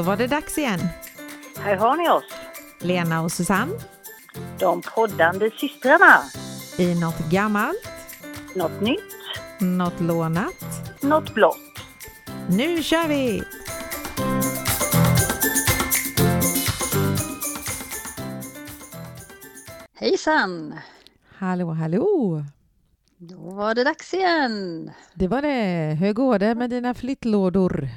Då var det dags igen. Här har ni oss, Lena och Susanne de poddande systrarna. i något gammalt, Något nytt, något lånat. något blått. Nu kör vi! Hejsan! Hallå, hallå! Då var det dags igen. Det var det. Hur går det med dina flyttlådor?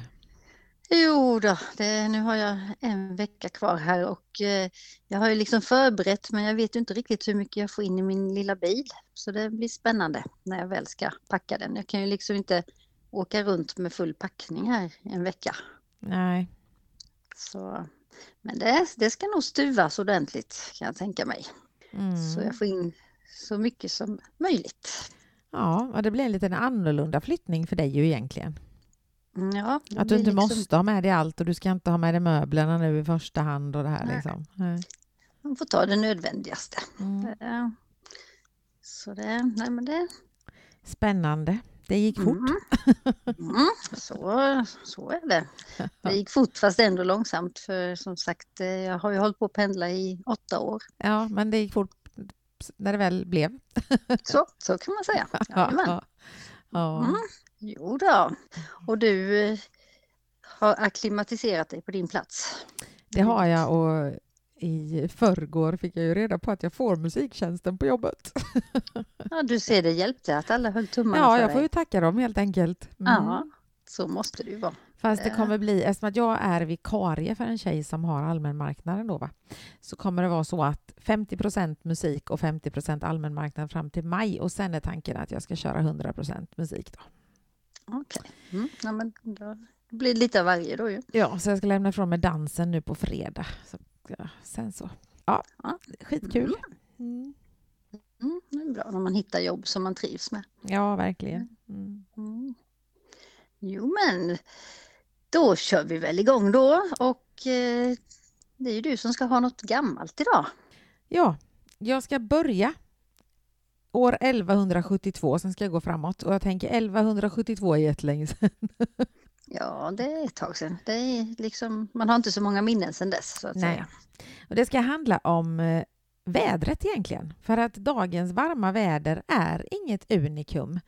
Jo då, det, nu har jag en vecka kvar här och eh, jag har ju liksom förberett men jag vet ju inte riktigt hur mycket jag får in i min lilla bil. Så det blir spännande när jag väl ska packa den. Jag kan ju liksom inte åka runt med full packning här en vecka. Nej, Så, men det, det ska nog stuvas ordentligt kan jag tänka mig. mm. Så jag får in så mycket som möjligt. ja, ja, det blir en liten annorlunda flyttning för dig ju egentligen. Mm, Ja, Att du inte liksom- måste ha med dig allt och du ska inte ha med dig möblerna nu i första hand och det här Nej. liksom. Nej. Man får ta det nödvändigaste. Mm. Så det, nej men det, Spännande. Det gick fort. Mm. Mm, så, så är det. Det gick fort fast ändå långsamt för som sagt eh, jag har ju hållit på att pendla i åtta år. Ja, men det gick fort när det väl blev. Så, så kan man säga. Jajamän. ja. Ja. Jo då. Och du eh, har akklimatiserat dig på din plats. Det har jag och i förrgår fick jag ju reda på att jag får musiktjänsten på jobbet. Ja, du ser det hjälpte att alla höll tummarna Ja, för jag får dig. ju tacka dem helt enkelt. Mm. Ja, så måste det ju vara. Fast det Ja. kommer bli, eftersom att jag är vikarie för en tjej som har allmänmarknaden då, va? så kommer det vara så att 50% musik och 50% allmänmarknad fram till maj och sen är tanken att jag ska köra 100% musik. Då. Okej. Mm. Ja, men då blir det lite av varje då ju. Ja, så jag ska lämna ifrån mig dansen nu på fredag. Så, ja, sen så. Ja, Ja. skitkul. Mm. Mm, det är bra när man hittar jobb som man trivs med. Ja, verkligen. Mm. Mm. Jo men, då kör vi väl igång då och eh, det är ju du som ska ha något gammalt idag. Ja, jag ska börja år 1172, sen ska jag gå framåt. Och jag tänker 1172 är jättelänge sedan. Ja, det är ett tag sedan. Det är liksom, man har inte så många minnen sedan dess så att Nej. säga. Och det ska handla om eh, vädret egentligen. För att dagens varma väder är inget unikum.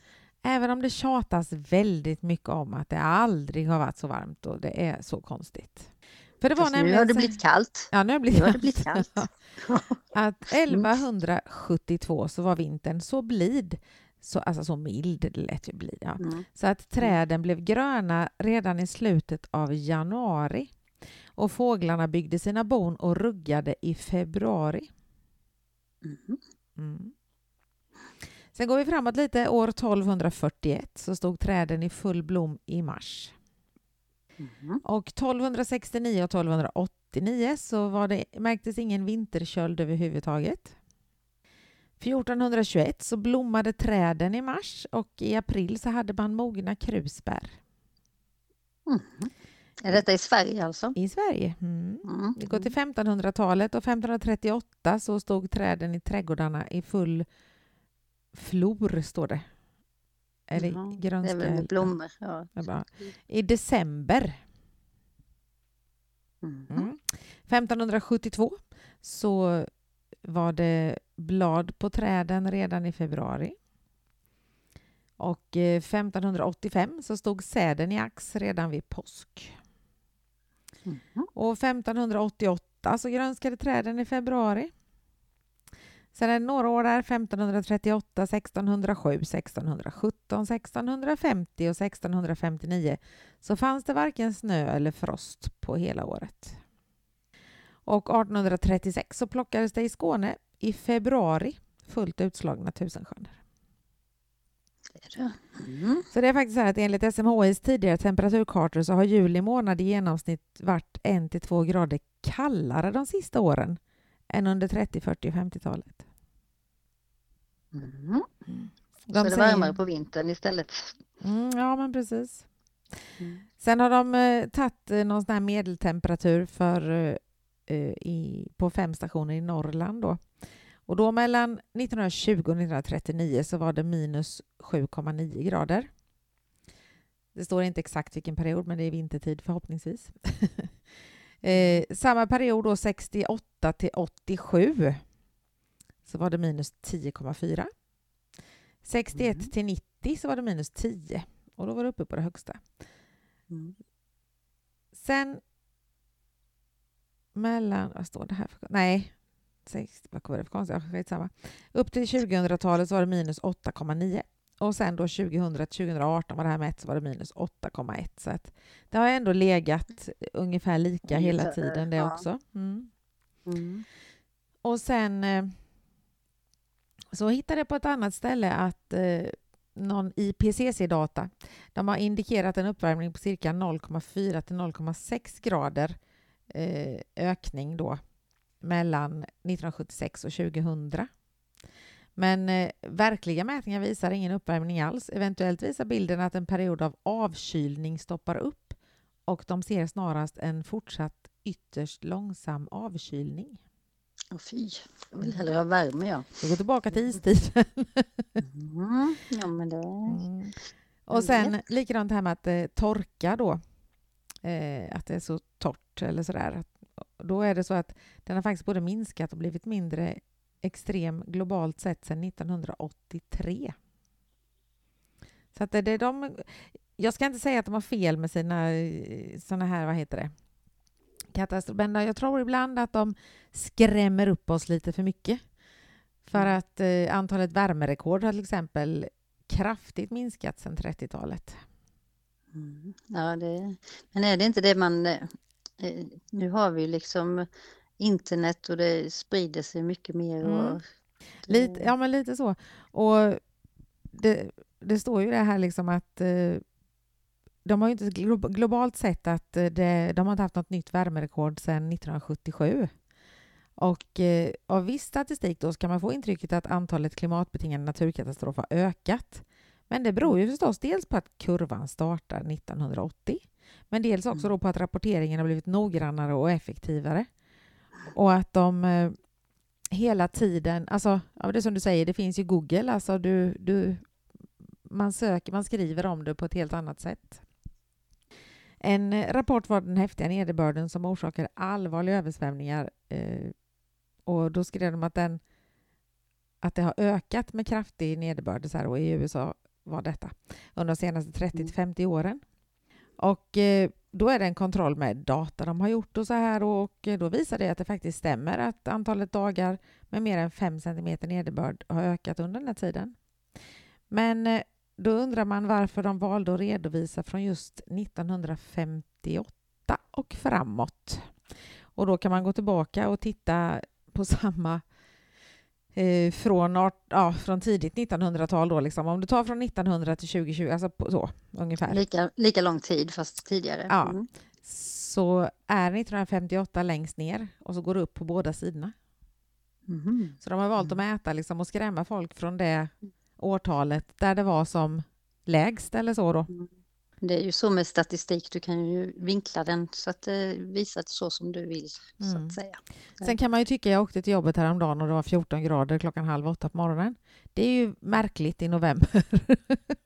Även om det tjatas väldigt mycket om att det aldrig har varit så varmt och det är så konstigt. För det var Fast nu nämligen har det blivit kallt. Ja, nu har det Nu har det blivit blivit kallt. att 1172 så var vintern så blid, så, alltså så mild, det lät ju bli, ja. Mm. så att träden blev gröna redan i slutet av januari och fåglarna byggde sina bon och ruggade i februari. Mhm. Mm. Sen går vi framåt lite. År 1241 så stod träden i full blom i mars. Mhm. Och 1269 och 1289 så var det, märktes ingen vinterköld överhuvudtaget. 1421 så blommade träden i mars och i april så hade man mogna krusbär Mhm. Är detta i Sverige alltså? i Sverige. Mm. Mm. Vi går till 1500-talet och 1538 så stod träden i trädgårdarna i full flor, står det. Eller Det grönska. är väl med blommor. Ja. Bra. I december. Mm. 1572 så var det blad på träden redan i februari. Och eh, 1585 så stod säden i ax redan vid påsk. Mhm. Och 1588 så grönskade träden i februari. Sen är det några år där, 1538, 1607, 1617, 1650 och 1659 så fanns det varken snö eller frost på hela året. Och 1836 så plockades det i Skåne i februari fullt utslagna det. Mm. Så det är faktiskt så här att enligt SMHIs tidigare temperaturkartor så har juli månad i genomsnitt varit en till två grader kallare de sista åren än under 30, 40 och 50-talet. Mhm. De Så är det säger- varmare på vintern istället. Mm, ja, men precis. Mm. Sen har de eh, tagit eh, någon sån här medeltemperatur för, eh, eh, i, på fem stationer i Norrland. Då. Och då mellan 1920 och 1939 så var det minus 7,9 grader. Det står inte exakt vilken period, men det är vintertid förhoppningsvis. eh, samma period då 68 till 87 så var det minus 10,4. 61 Mm. till 90 så var det minus 10 och då var det uppe på det högsta. Mm. Sen mellan, vad står det här för, nej, sex, vad var det för konstigt, skitsamma. Upp till 2000-talet så var det minus 8,9 och sen då 2000 till 2018 var det här mätt så var det minus 8,1 så att det har ändå legat ungefär lika hela tiden det också. Mm. Mm. Och sen eh, så hittade jag på ett annat ställe att eh, någon IPCC-data, de har indikerat en uppvärmning på cirka 0,4 till 0,6 grader eh, ökning då mellan 1976 och 2000. Men eh, verkliga mätningar visar ingen uppvärmning alls. Eventuellt visar bilden att en period av avkylning stoppar upp och de ser snarast en fortsatt ytterst långsam avkylning. Åh fy, jag vill hellre ha värme jag. Går tillbaka till istiden. Mm. Ja men det... Mm. Och sen likadant det här med att eh, torka då. Eh, att det är så torrt eller sådär. Då är det så att den har faktiskt både minskat och blivit mindre extrem globalt sett sedan 1983. Så att det, det är de... Jag ska inte säga att de har fel med sina eh, såna här, vad heter det, katastrofer. Men jag tror ibland att de skrämmer upp oss lite för mycket. För Mm. att eh, antalet värmerekord har till exempel kraftigt minskat sedan 30-talet. Mm. Ja, det... Men är det inte det man... eh, eh, Nu har vi ju liksom internet och det sprider sig mycket mer. Mm. Och... Lite, ja, men lite så. Och det, det står ju det här liksom att eh, de har ju inte glo- globalt sett att eh, det, de har inte haft något nytt värmerekord sedan 1977. Och eh, av viss statistik då kan man få intrycket att antalet klimatbetingade naturkatastrofer har ökat. Men det beror ju förstås dels på att kurvan startar 1980, men dels också då på att rapporteringen har blivit noggrannare och effektivare. Och att de eh, hela tiden, alltså ja, det är som du säger, det finns ju Google, alltså du, du, man söker, man skriver om det på ett helt annat sätt. En rapport var den häftiga nederbörden som orsakar allvarliga översvämningar eh, och då skrev de att, den, att det har ökat med kraftig nederbörd så här, och i USA var detta under de senaste 30 till 50 åren. Och eh, då är det en kontroll med data de har gjort och så här och då visar det att det faktiskt stämmer att antalet dagar med mer än 5 cm nederbörd har ökat under den här tiden. Men eh, då undrar man varför de valde att redovisa från just 1958 och framåt. Och då kan man gå tillbaka och titta på samma eh, från, ja, från tidigt 1900-tal. Då, liksom. Om du tar från 1900 till 2020, alltså på, så ungefär. Lika, lika lång tid fast tidigare. Ja. Mm. så är 1958 längst ner och så går det upp på båda sidorna. Mhm. Så de har valt att mäta liksom, och skrämma folk från det årtalet där det var som lägst eller så då. Det är ju så med statistik, du kan ju vinkla den så att det visar så som du vill så Mm. att säga. Sen kan man ju tycka, jag åkte till jobbet häromdagen och det var 14 grader klockan halv åtta på morgonen. Det är ju märkligt i november.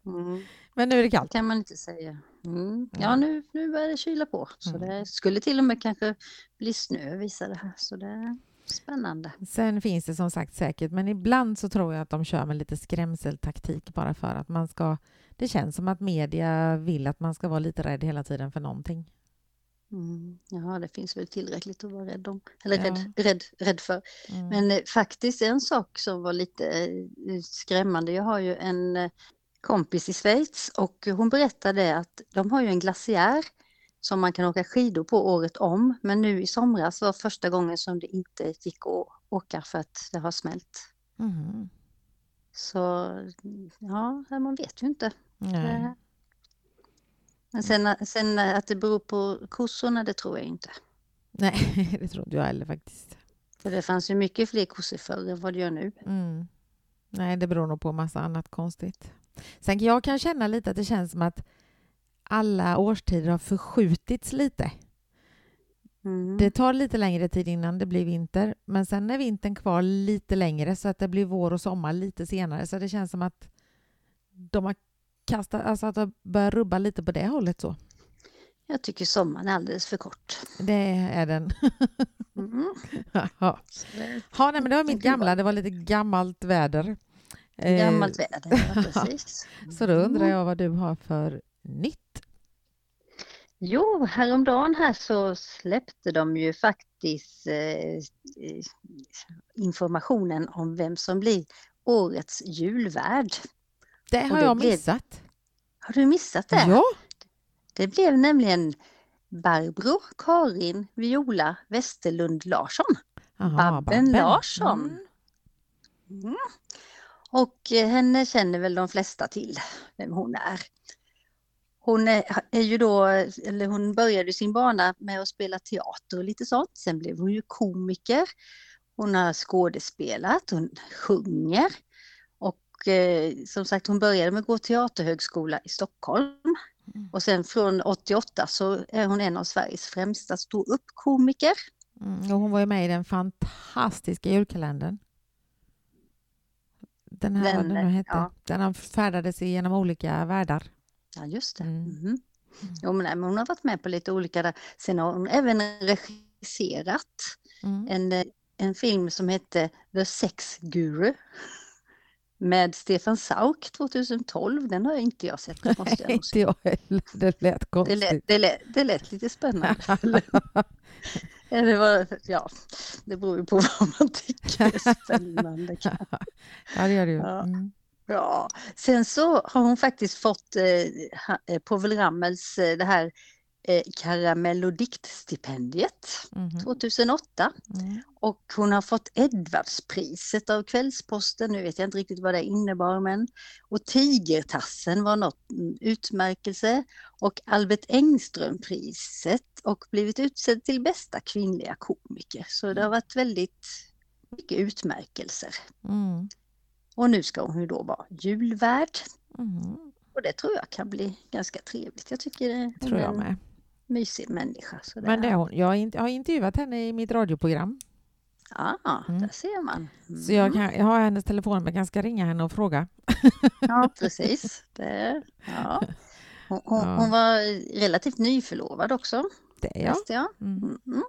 Mm. Men nu är det Det kallt. kan man inte säga. Mm. Ja, Mm. nu, nu börjar det kyla på. Så Mm. det skulle till och med kanske bli snö visar det här. Så det spännande. Sen finns det som sagt säkert, men ibland så tror jag att de kör med lite skrämseltaktik bara för att man ska... Det känns som att media vill att man ska vara lite rädd hela tiden för någonting. Mm. Ja, det finns väl tillräckligt att vara rädd om. Eller Ja. rädd, rädd, rädd för. Mm. Men eh, faktiskt en sak som var lite eh, skrämmande. Jag har ju en eh, kompis i Schweiz och hon berättade att de har ju en glaciär som man kan åka skidor på året om. Men nu i somras var första gången som det inte gick att åka för att det har smält. Mhm. Så ja, man vet ju inte. Nej. Eh, Men sen, sen att det beror på kossorna, det tror jag inte. Nej, det tror inte jag heller faktiskt. För det fanns ju mycket fler kossor förr än vad det gör nu. Mm. Nej, det beror nog på massa annat konstigt. Sen kan jag kan känna lite att det känns som att alla årstider har förskjutits lite. Mm. Det tar lite längre tid innan det blir vinter, men sen är vintern kvar lite längre så att det blir vår och sommar lite senare. Så det känns som att de har kasta, alltså att det börjar rubba lite på det hållet så. Jag tycker sommaren är alldeles för kort. Det är den. Mm. ja. Ja, nej, men det var mitt gamla, det var lite gammalt väder. Eh, Gammalt väder, ja, precis. Så då undrar jag vad du har för nytt? Jo, häromdagen här så släppte de ju faktiskt eh, informationen om vem som blir årets julvärd. Det har det jag blev- missat. Har du missat det? Ja, Det blev nämligen Barbro Karin Viola Westerlund Larsson. Aha, Babben Larsson. Mm. Mm. Och eh, henne känner väl de flesta till vem hon är. Hon är, är ju då, eller hon började sin bana med att spela teater och lite sånt. Sen blev hon ju komiker. Hon har skådespelat, hon sjunger. Och eh, som sagt, hon började med att gå teaterhögskola i Stockholm. Mm. Och sen från 88 så är hon en av Sveriges främsta ståuppkomiker. Mm, och hon var ju med i den fantastiska julkalendern. Den här, den Den, hette. ja. Den färdades genom olika världar. Ja, just det. Mm. Mhm. Jo, men, nej, men hon har varit med på lite olika där. Sen har hon även regisserat Mm. en, eh, en film som hette The Sex Guru med Stefan Sauk 2012. Den har inte jag sett. det Måste jag Inte jag heller. Det lät det, konstigt. lät, det, lät, det lät lite spännande. Eller vad, ja, det beror ju på vad man tycker är spännande. ja, det gör det ju. Ja. Mm. Ja, sen så har hon faktiskt fått eh, eh, Povel Ramels eh, det här eh, Karamellodiktstipendiet Mhm. 2008 Mm. och hon har fått Edvardspriset av Kvällsposten. Nu vet jag inte riktigt vad det innebar men och Tigertassen var något mm, utmärkelse och Albert Engström-priset och blivit utsedd till bästa kvinnliga komiker. Så det har varit väldigt mycket utmärkelser. Mm. Och nu ska hon ju då vara julvärd. Mm. Och det tror jag kan bli ganska trevligt. Jag tycker det hon Tror är jag en med. mysig människa. Så Men det är hon. Jag har intervjuat henne i mitt radioprogram. Ja, Mm. där ser man. Så jag, Mm. kan, jag har hennes telefon men jag ska ringa henne och fråga. Ja, precis. Det, ja. Hon, hon, Ja. hon var relativt nyförlovad också, Det är jag. läste jag. Mm. Mm.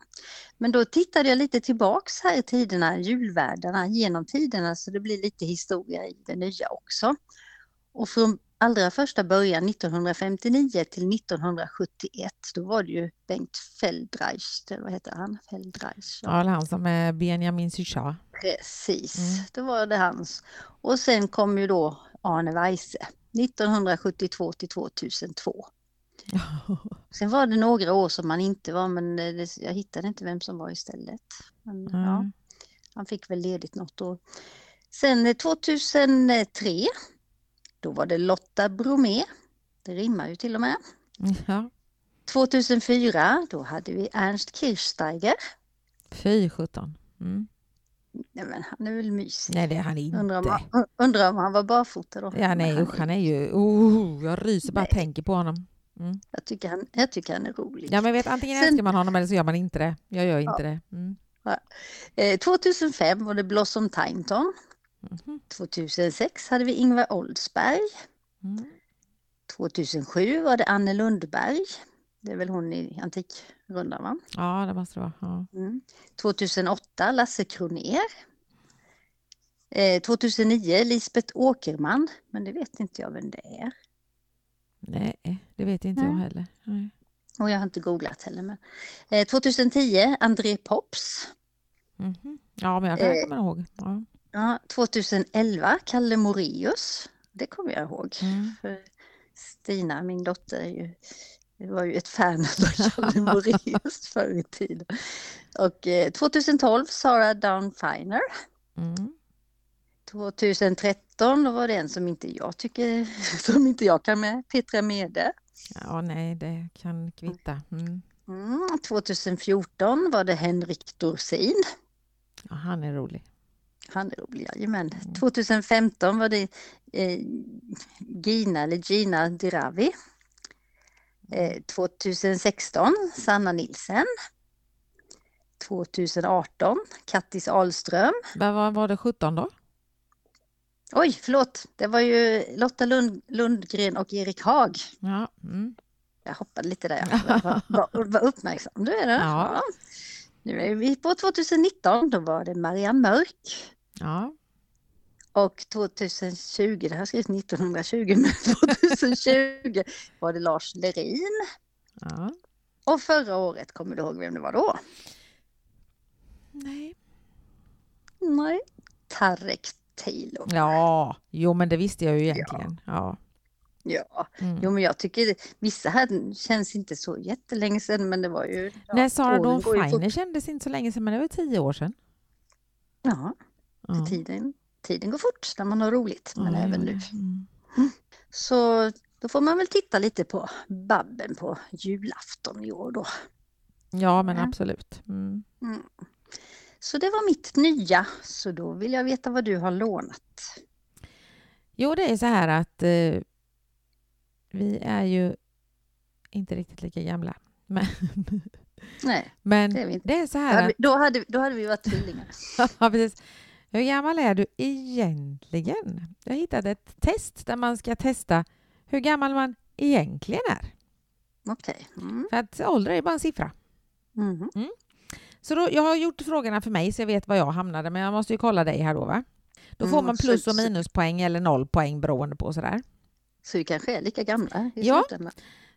Men då tittade jag lite tillbaks här i tiderna, julvärdarna genom tiderna, så det blir lite historia i det nya också. Och från allra första början 1959 till 1971, då var det ju Bengt Feldreich, eller vad heter han? Feldreich. Ja, eller han som är Benjamin Syscha. Precis, Mm. då var det hans. Och sen kom ju då Arne Weise 1972 till 2002. Sen var det några år som han inte var, men eh, det, jag hittade inte vem som var istället. Men, ja, Mm. han fick väl ledigt något år. Sen eh, 2003, då var det Lotta Bromé. Det rimmar ju till och med. Ja. 2004, då hade vi Ernst Kirchsteiger. Fy sjutton. Mm. Nej, men han är väl mysig. Nej, det är han inte. Undrar om, han, undrar om han var barfota då? Ja, nej han usch, han är ju... Oh, jag ryser bara Nej. tänker på honom. Mm. Jag tycker han, jag tycker han är rolig. Ja, men vet, antingen Sen- älskar man honom eller så gör man inte det. Jag gör inte det. Mm. Eh, 2005 var det Blossom Timeton. Mhm. 2006 hade vi Ingvar Oldsberg. Mm. 2007 var det Anne Lundberg. Det är väl hon i Antikrundan va? Ja, det måste det vara. Ja. Mm. 2008 Lasse Kroner. Eh, 2009 Lisbeth Åkerman, men det vet inte jag vem det är. Nej, det vet inte jag Nej. heller. Nej. Och jag har inte googlat heller. Men. Eh, 2010 André Pops. Mhm. Ja, men jag kan Eh. komma ihåg. Ja. Ja, 2011 Kalle Moreus. Det kommer jag ihåg. Mm. För Stina, min dotter, ju, var ju ett fan av Kalle Moraeus förr i tiden. Och eh, 2012 Sara Dawn Finer. Mm. 2013 då var det en som inte jag tycker, som inte jag kan med, Petra Mede. Ja, nej, det kan kvitta. Mm. Mm, 2014 var det Henrik Dorsin. Ja, han är rolig. Han är rolig, jajamän. Mm. 2015 var det eh, Gina eller Gina Dirawi. Eh, 2016 Sanna Nilsen. 2018 Kattis Ahlström. Vad var, var det 17 då? Oj, förlåt. Det var ju Lotta Lund, Lundgren och Erik Haag. Ja. Mm. Jag hoppade lite där. Jag var, var, var uppmärksam. Du är det? Ja. Nu är vi på 2019. Då var det Marianne Mörk. ja. Och 2020, det här har skrivit 1920, men 2020 var det Lars Lerin. ja. Och förra året, kommer du ihåg vem det var då? Nej. Nej, Tarek Taylor. Ja, jo men det visste jag ju egentligen. Ja. Ja, Mm. jo men jag tycker vissa här känns inte så jättelänge sedan men det var ju... Ja, Nej, Sara Dawn ju fort. Finer kändes inte så länge sedan, men det var tio år sedan. Ja, Ja. tiden, tiden går fort när man har roligt, men Ja, även nu. mm. Så då får man väl titta lite på Babben på julafton i år då. Ja, men Ja. absolut. Mm. Mm. Så det var mitt nya, så då vill jag veta vad du har lånat. Jo, det är så här att eh, vi är ju inte riktigt lika gamla. Men, Nej, men det är vi inte. det är så Då här hade, då, hade, då hade vi varit tvillingar. Ja, precis. Hur gammal är du egentligen? Jag hittade ett test där man ska testa hur gammal man egentligen är. Okej. Mm. För att ålder är bara en siffra. Mhm. Så då, jag har gjort frågorna för mig så jag vet var jag hamnade, men jag måste ju kolla dig här då va? Då får Mm, man plus och minuspoäng eller noll poäng beroende på sådär. Så vi kanske är lika gamla i Ja. slutändan.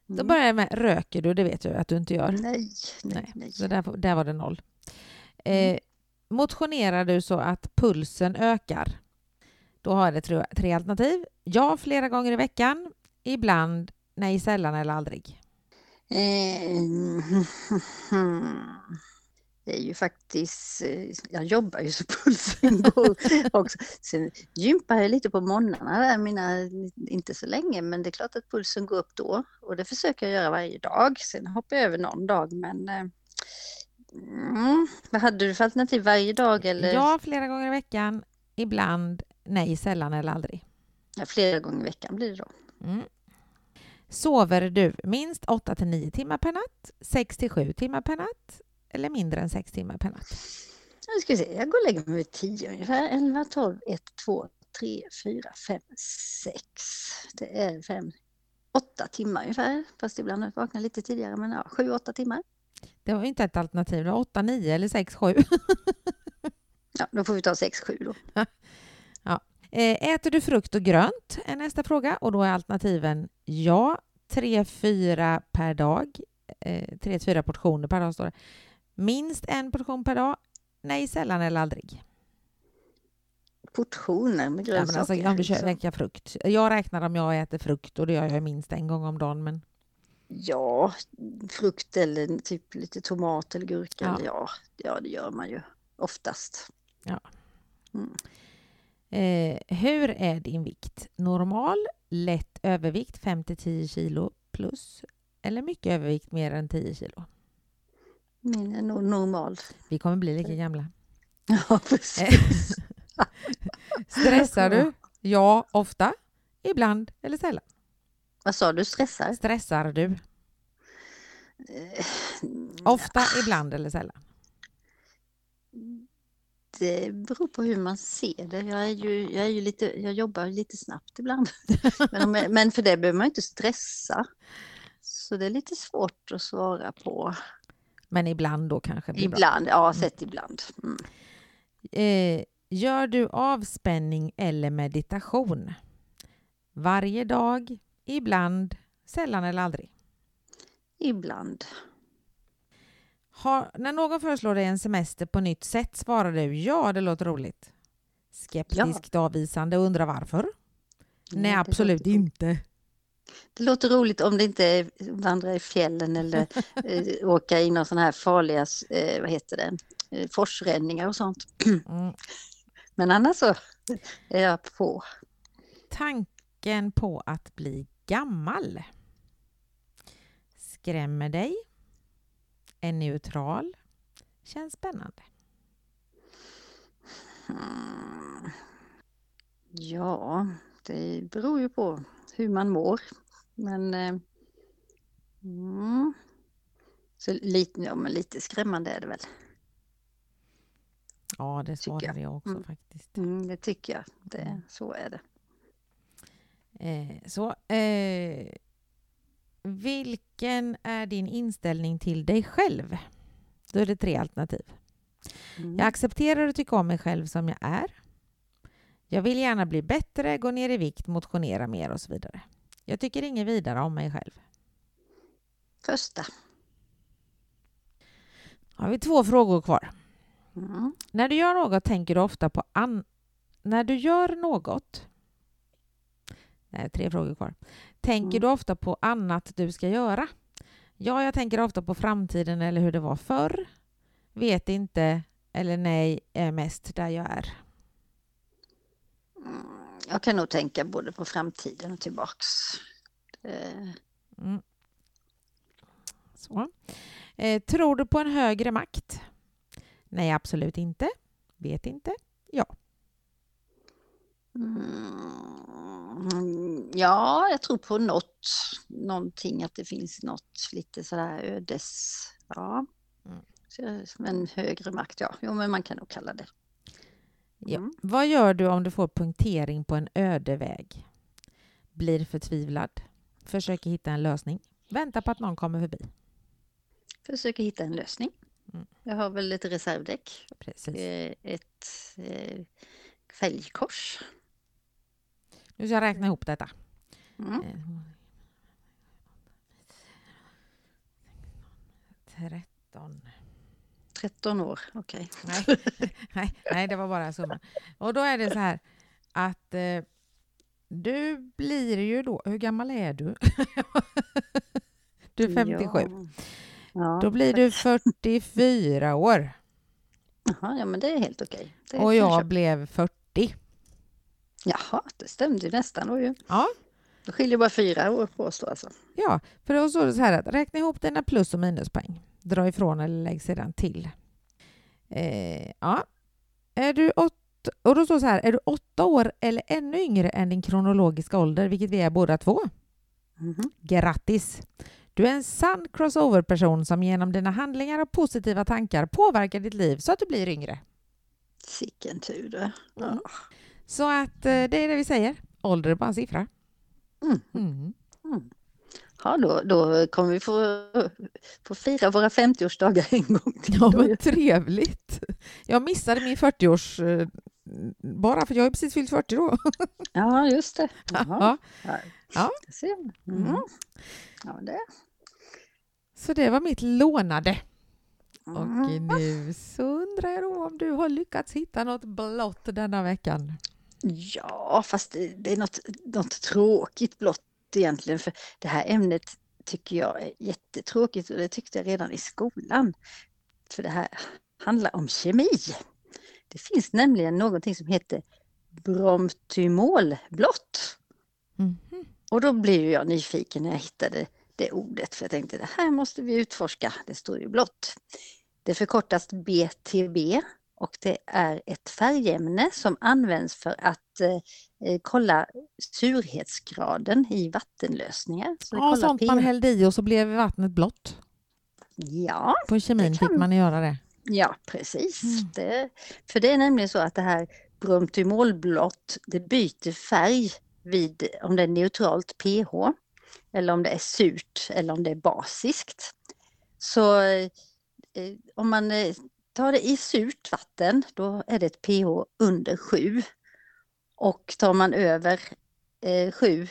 Då Mm. börjar jag med, röker du? Det vet jag att du inte gör. Nej, nej, Nej. Så där, där var det noll. Mm. Eh, motionerar du så att pulsen ökar? Då har jag det tre, tre alternativ. Ja, flera gånger i veckan. Ibland, nej, sällan eller aldrig. Eh, Det är ju faktiskt, eh, jag jobbar ju så pulsen går också. Sen gympar jag lite på morgnarna där, mina, inte så länge, men det är klart att pulsen går upp då. Och det försöker jag göra varje dag. Sen hoppar jag över någon dag, men eh, mm, vad hade du för alternativ? Varje dag eller Ja, flera gånger i veckan. Ibland, nej, sällan eller aldrig. Ja, flera gånger i veckan blir det då? Mm. Sover du minst 8 till 9 timmar per natt, 6 till 7 timmar per natt eller mindre än 6 timmar per natt? Nu ska se, jag går och lägger mig vid 10 ungefär. 11, 12, 1, 2, 3, 4, 5, 6. Det är 5, 8 timmar ungefär. Fast ibland vaknar jag lite tidigare, men ja, 7-8 timmar. Det var inte ett alternativ. Det var 8, 9 eller 6, 7. Ja, då får vi ta 6-7 då. Eh, Äter du frukt och grönt? är nästa fråga. Och då är alternativen ja, 3-4 per dag. 3-4 portioner per dag står det. Minst en portion per dag. Nej, sällan eller aldrig. Portioner med Ja, men grönsaker. alltså, om du kör, liksom. räknar frukt. Jag räknar om jag äter frukt och det gör jag minst en gång om dagen. Men Ja, frukt eller typ lite tomat eller gurka. Ja. Ja. Ja, ja, det gör man ju oftast. Eh, hur är din vikt? Normal, lätt övervikt 5-10 kilo plus eller mycket övervikt mer än 10 kilo? Min är nog normal. Vi kommer bli lika gamla. Ja, precis. Stressar du? Ja, ofta. Ibland eller sällan. Vad sa du, stressar? Stressar du? Eh, Ofta, ibland eller sällan. Det beror på hur man ser det. Jag, är ju, jag, är ju lite, jag jobbar lite snabbt ibland. Men, jag, men för det behöver man inte stressa. Så det är lite svårt att svara på. Men ibland då kanske blir bra. Ibland, ja, sett ibland. Mm. Eh, gör du avspänning eller meditation? Varje dag, ibland, sällan eller aldrig. Ibland. Har, när någon föreslår dig en semester på nytt sätt svarar du ja, det låter roligt. Skeptiskt avvisande och undrar varför? Nej, det absolut inte. Det låter roligt om det inte är vandra i fjällen eller eh, åka i någon sån här farliga, eh, vad heter det, eh, forsränningar och sånt. Mm. Men annars så är jag på. Tanken på att bli gammal skrämmer dig, är neutral, känns spännande. Mm. Ja, det beror ju på hur man mår. Men eh, mm. så lite, ja, men lite skrämmande är det väl. Ja, det Tycker jag. svarade jag också Mm. faktiskt. Mm, det tycker jag. Det, Mm. Så är det. Eh, så, eh, vilken är din inställning till dig själv? Då är det tre alternativ. Mm. Jag accepterar och tycker om mig själv som jag är. Jag vill gärna bli bättre, gå ner i vikt, motionera mer och så vidare. Jag tycker inget vidare om mig själv. Första. Har vi två frågor kvar. Mm. När du gör något tänker du ofta på an... När du gör något... Nej, tre frågor kvar. Tänker Mm. du ofta på annat du ska göra? Ja, jag tänker ofta på framtiden eller hur det var förr. Vet inte eller nej är mest där jag är. Mm, Jag kan nog tänka både på framtiden och tillbaks. Mm. Så. Eh, tror du på en högre makt? Nej, absolut inte. Vet inte. Mm, ja, jag tror på något, någonting, att det finns något lite sådär ödes... Ja. Mm. Så, Men högre makt, ja. Jo, men man kan nog kalla det. Ja. Mm. Vad gör du om du får punktering på en öde väg? Blir förtvivlad? Försöker hitta en lösning? Väntar på att någon kommer förbi? Försöker hitta en lösning. Mm. Jag har väl ett reservdäck, Precis. eh, ett eh, fälgkors. Nu ska jag räkna ihop detta. Mm. Eh, 13. 13 år, okej. Nej, nej, nej, det var bara summan. Och då är det så här att eh, du blir ju då... Hur gammal är du? du är 57. Ja. Ja. Då blir du 44 år. Jaha, ja men det är helt okej. Det Och jag köpa. blev 40. Jaha, det stämde ju nästan då ju. Ja, Det skiljer bara fyra år på oss då alltså. ja, för då står det så här att räkna ihop dina plus och minuspoäng. Dra ifrån eller lägg sedan till. Eh, ja. Är du åt, och då står så här, är du åtta år eller ännu yngre än din kronologiska ålder, vilket vi är båda två? Mhm. Grattis! Du är en sann crossover-person som genom dina handlingar och positiva tankar påverkar ditt liv så att du blir yngre. Sicken tur du. Ja. Mm. Så att eh, det är det vi säger. Ålder är bara en siffra. Mm. Ja, då, då kommer vi få, få fira våra 50-årsdagar en gång till. Ja, men trevligt. Jag missade min 40-års... eh, Bara för jag har precis fyllt 40 då. ja just det. Jaha. Ja. Ja. Mm. Mm. Ja, det. Så det var mitt lånade. Och Mm. nu så undrar jag då om du har lyckats hitta något blått denna veckan. Ja, fast det, det är något, något tråkigt blott egentligen. För det här ämnet tycker jag är jättetråkigt och det tyckte jag redan i skolan. För det här handlar om kemi. Det finns nämligen någonting som heter bromtymolblott. Mhm. Och då blev jag nyfiken när jag hittade det ordet. För jag tänkte det här måste vi utforska. Det står ju blått. Det förkortas BTB och det är ett färgämne som används för att eh, eh, kolla surhetsgraden i vattenlösningar. Så Ja, sånt man pH. hällde i och så blev vattnet blått. Ja, På kemin Det fick kan- man göra det. ja precis. Mm. Det, för det är nämligen så att det här bromtymolblått det byter färg vid om det är neutralt pH eller om det är surt eller om det är basiskt. Så eh, om man eh, tar det i surt vatten då är det ett pH under 7. Och tar man över eh, 7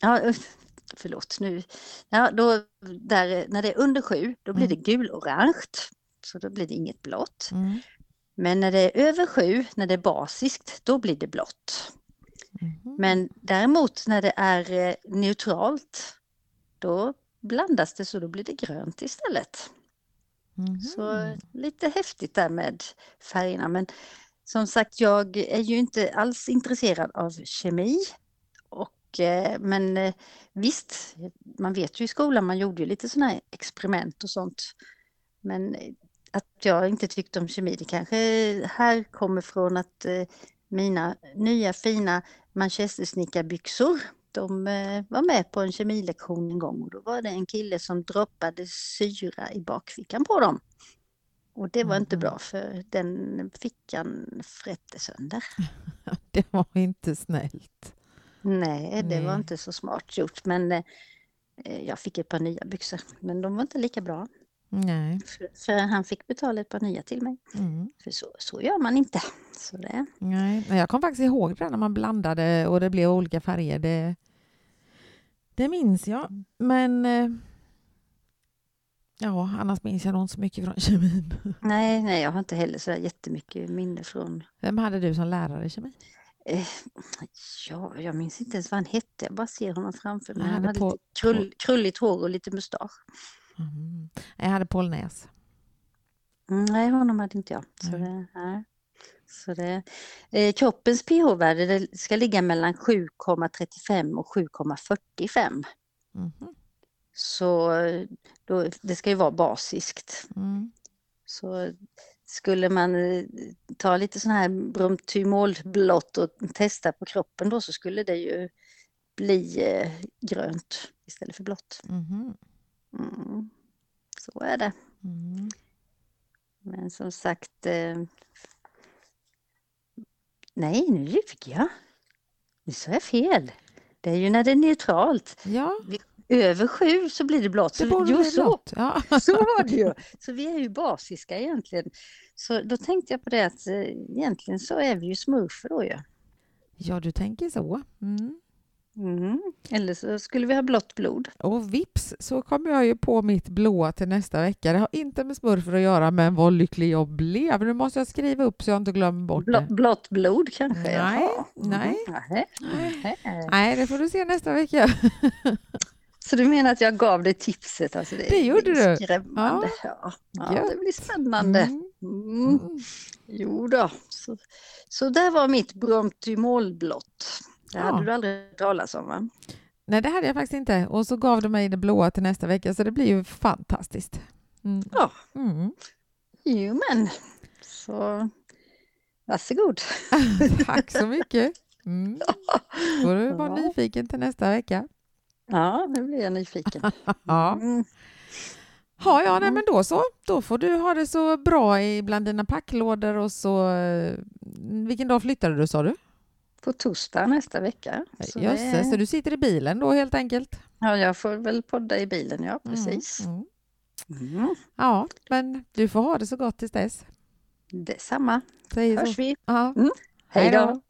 Ja, förlåt nu. Ja, då, där, när det är under 7 då blir det gulorange. Så då blir det inget blått. Mm. Men när det är över 7, när det är basiskt, då blir det blått. Mhm. Men däremot när det är eh, neutralt, då blandas det så då blir det grönt istället. Så lite häftigt där med färgerna. Men som sagt, jag är ju inte alls intresserad av kemi. Och, eh, men eh, visst, man vet ju i skolan, man gjorde ju lite sådana här experiment och sånt. Men att jag inte tyckte om kemi, det kanske här kommer från att eh, mina nya fina manchestersnickarbyxor, de eh, var med på en kemilektion en gång och då var det en kille som droppade syra i bakfickan på dem. Och det var inte Mhm. bra för den fickan frätte sönder. Det var inte snällt. Nej, det var Nej. inte så smart gjort. Men eh, jag fick ett par nya byxor. Men de var inte lika bra. Nej. För, för han fick betala ett par nya till mig. Mm. För så, så gör man inte. Så det, Nej. Men jag kom faktiskt ihåg det när man blandade och det blev olika färger. Det, det minns jag. Men eh, ja, annars minns jag nog inte så mycket från kemin. nej, nej, jag har inte heller så jättemycket minne från... Vem hade du som lärare i kemi? Eh, ja, jag minns inte ens vad han hette. Jag bara ser honom framför mig. Han hade hade på- lite krull, krulligt hår och lite mustasch. Mm. Jag hade Paul Näs. Mm, nej, honom hade inte jag. Så Nej. det, nej. Så det, eh, kroppens pH-värde ska ligga mellan 7,35 och 7,45. Mhm. Så då, det ska ju vara basiskt. Mm. Så skulle man eh, ta lite sån här bromtymolblått och testa på kroppen då så skulle det ju bli eh, grönt istället för blått. Mhm. Mm. Så är det. Mm. Men som sagt... Eh... Nej, nu ljuger jag. Nu sa jag fel. Det är ju när det är neutralt. Ja, Över sju så blir det blått. det borde jo, så, blått. Ja. så var det ju. Så vi är ju basiska egentligen. Så då tänkte jag på det att eh, egentligen så är vi ju smurfer då ju. ja, du tänker så. Mm. Mm. Eller så skulle vi ha blått blod. Och vips så kommer jag ju på mitt blåa till nästa vecka. Det har inte med smurfer att göra, men vad lycklig jag blev. Nu måste jag skriva upp så jag inte glömmer bort Blå, det. blått blod kanske? Nej, Jaha. nej. Mhm. Nej. Nej. Nej, det får du se nästa vecka. Så du menar att jag gav dig tipset? Alltså det, Det gjorde du. skrämmande. Ja. Ja, Gött. det blir spännande. Mm. Mm. Mm. Jo då. Så, så där var mitt bromtymolblått. Det Ja. hade du aldrig talas om va? Nej, det hade jag faktiskt inte. Och så gav du mig det blåa till nästa vecka, så det blir ju fantastiskt. Mm. Ja. Mm. Jo men. Så varsågod. Tack så mycket. Mm. får du vara Ja. nyfiken till nästa vecka. Ja, nu blir jag nyfiken. Ja, Mm. ja, ja nej, men då så. Då får du ha det så bra i bland dina packlådor och så... eh, Vilken dag flyttade du sa du? På torsdag nästa vecka. Så Jösses, det- så du sitter i bilen då helt enkelt? Ja, jag får väl podda i bilen, ja Mm, precis. Mm. Mm. Ja, men du får ha det så gott tills dess. Detsamma. Säger så. Hörs vi. Ja. Mm. Hej då.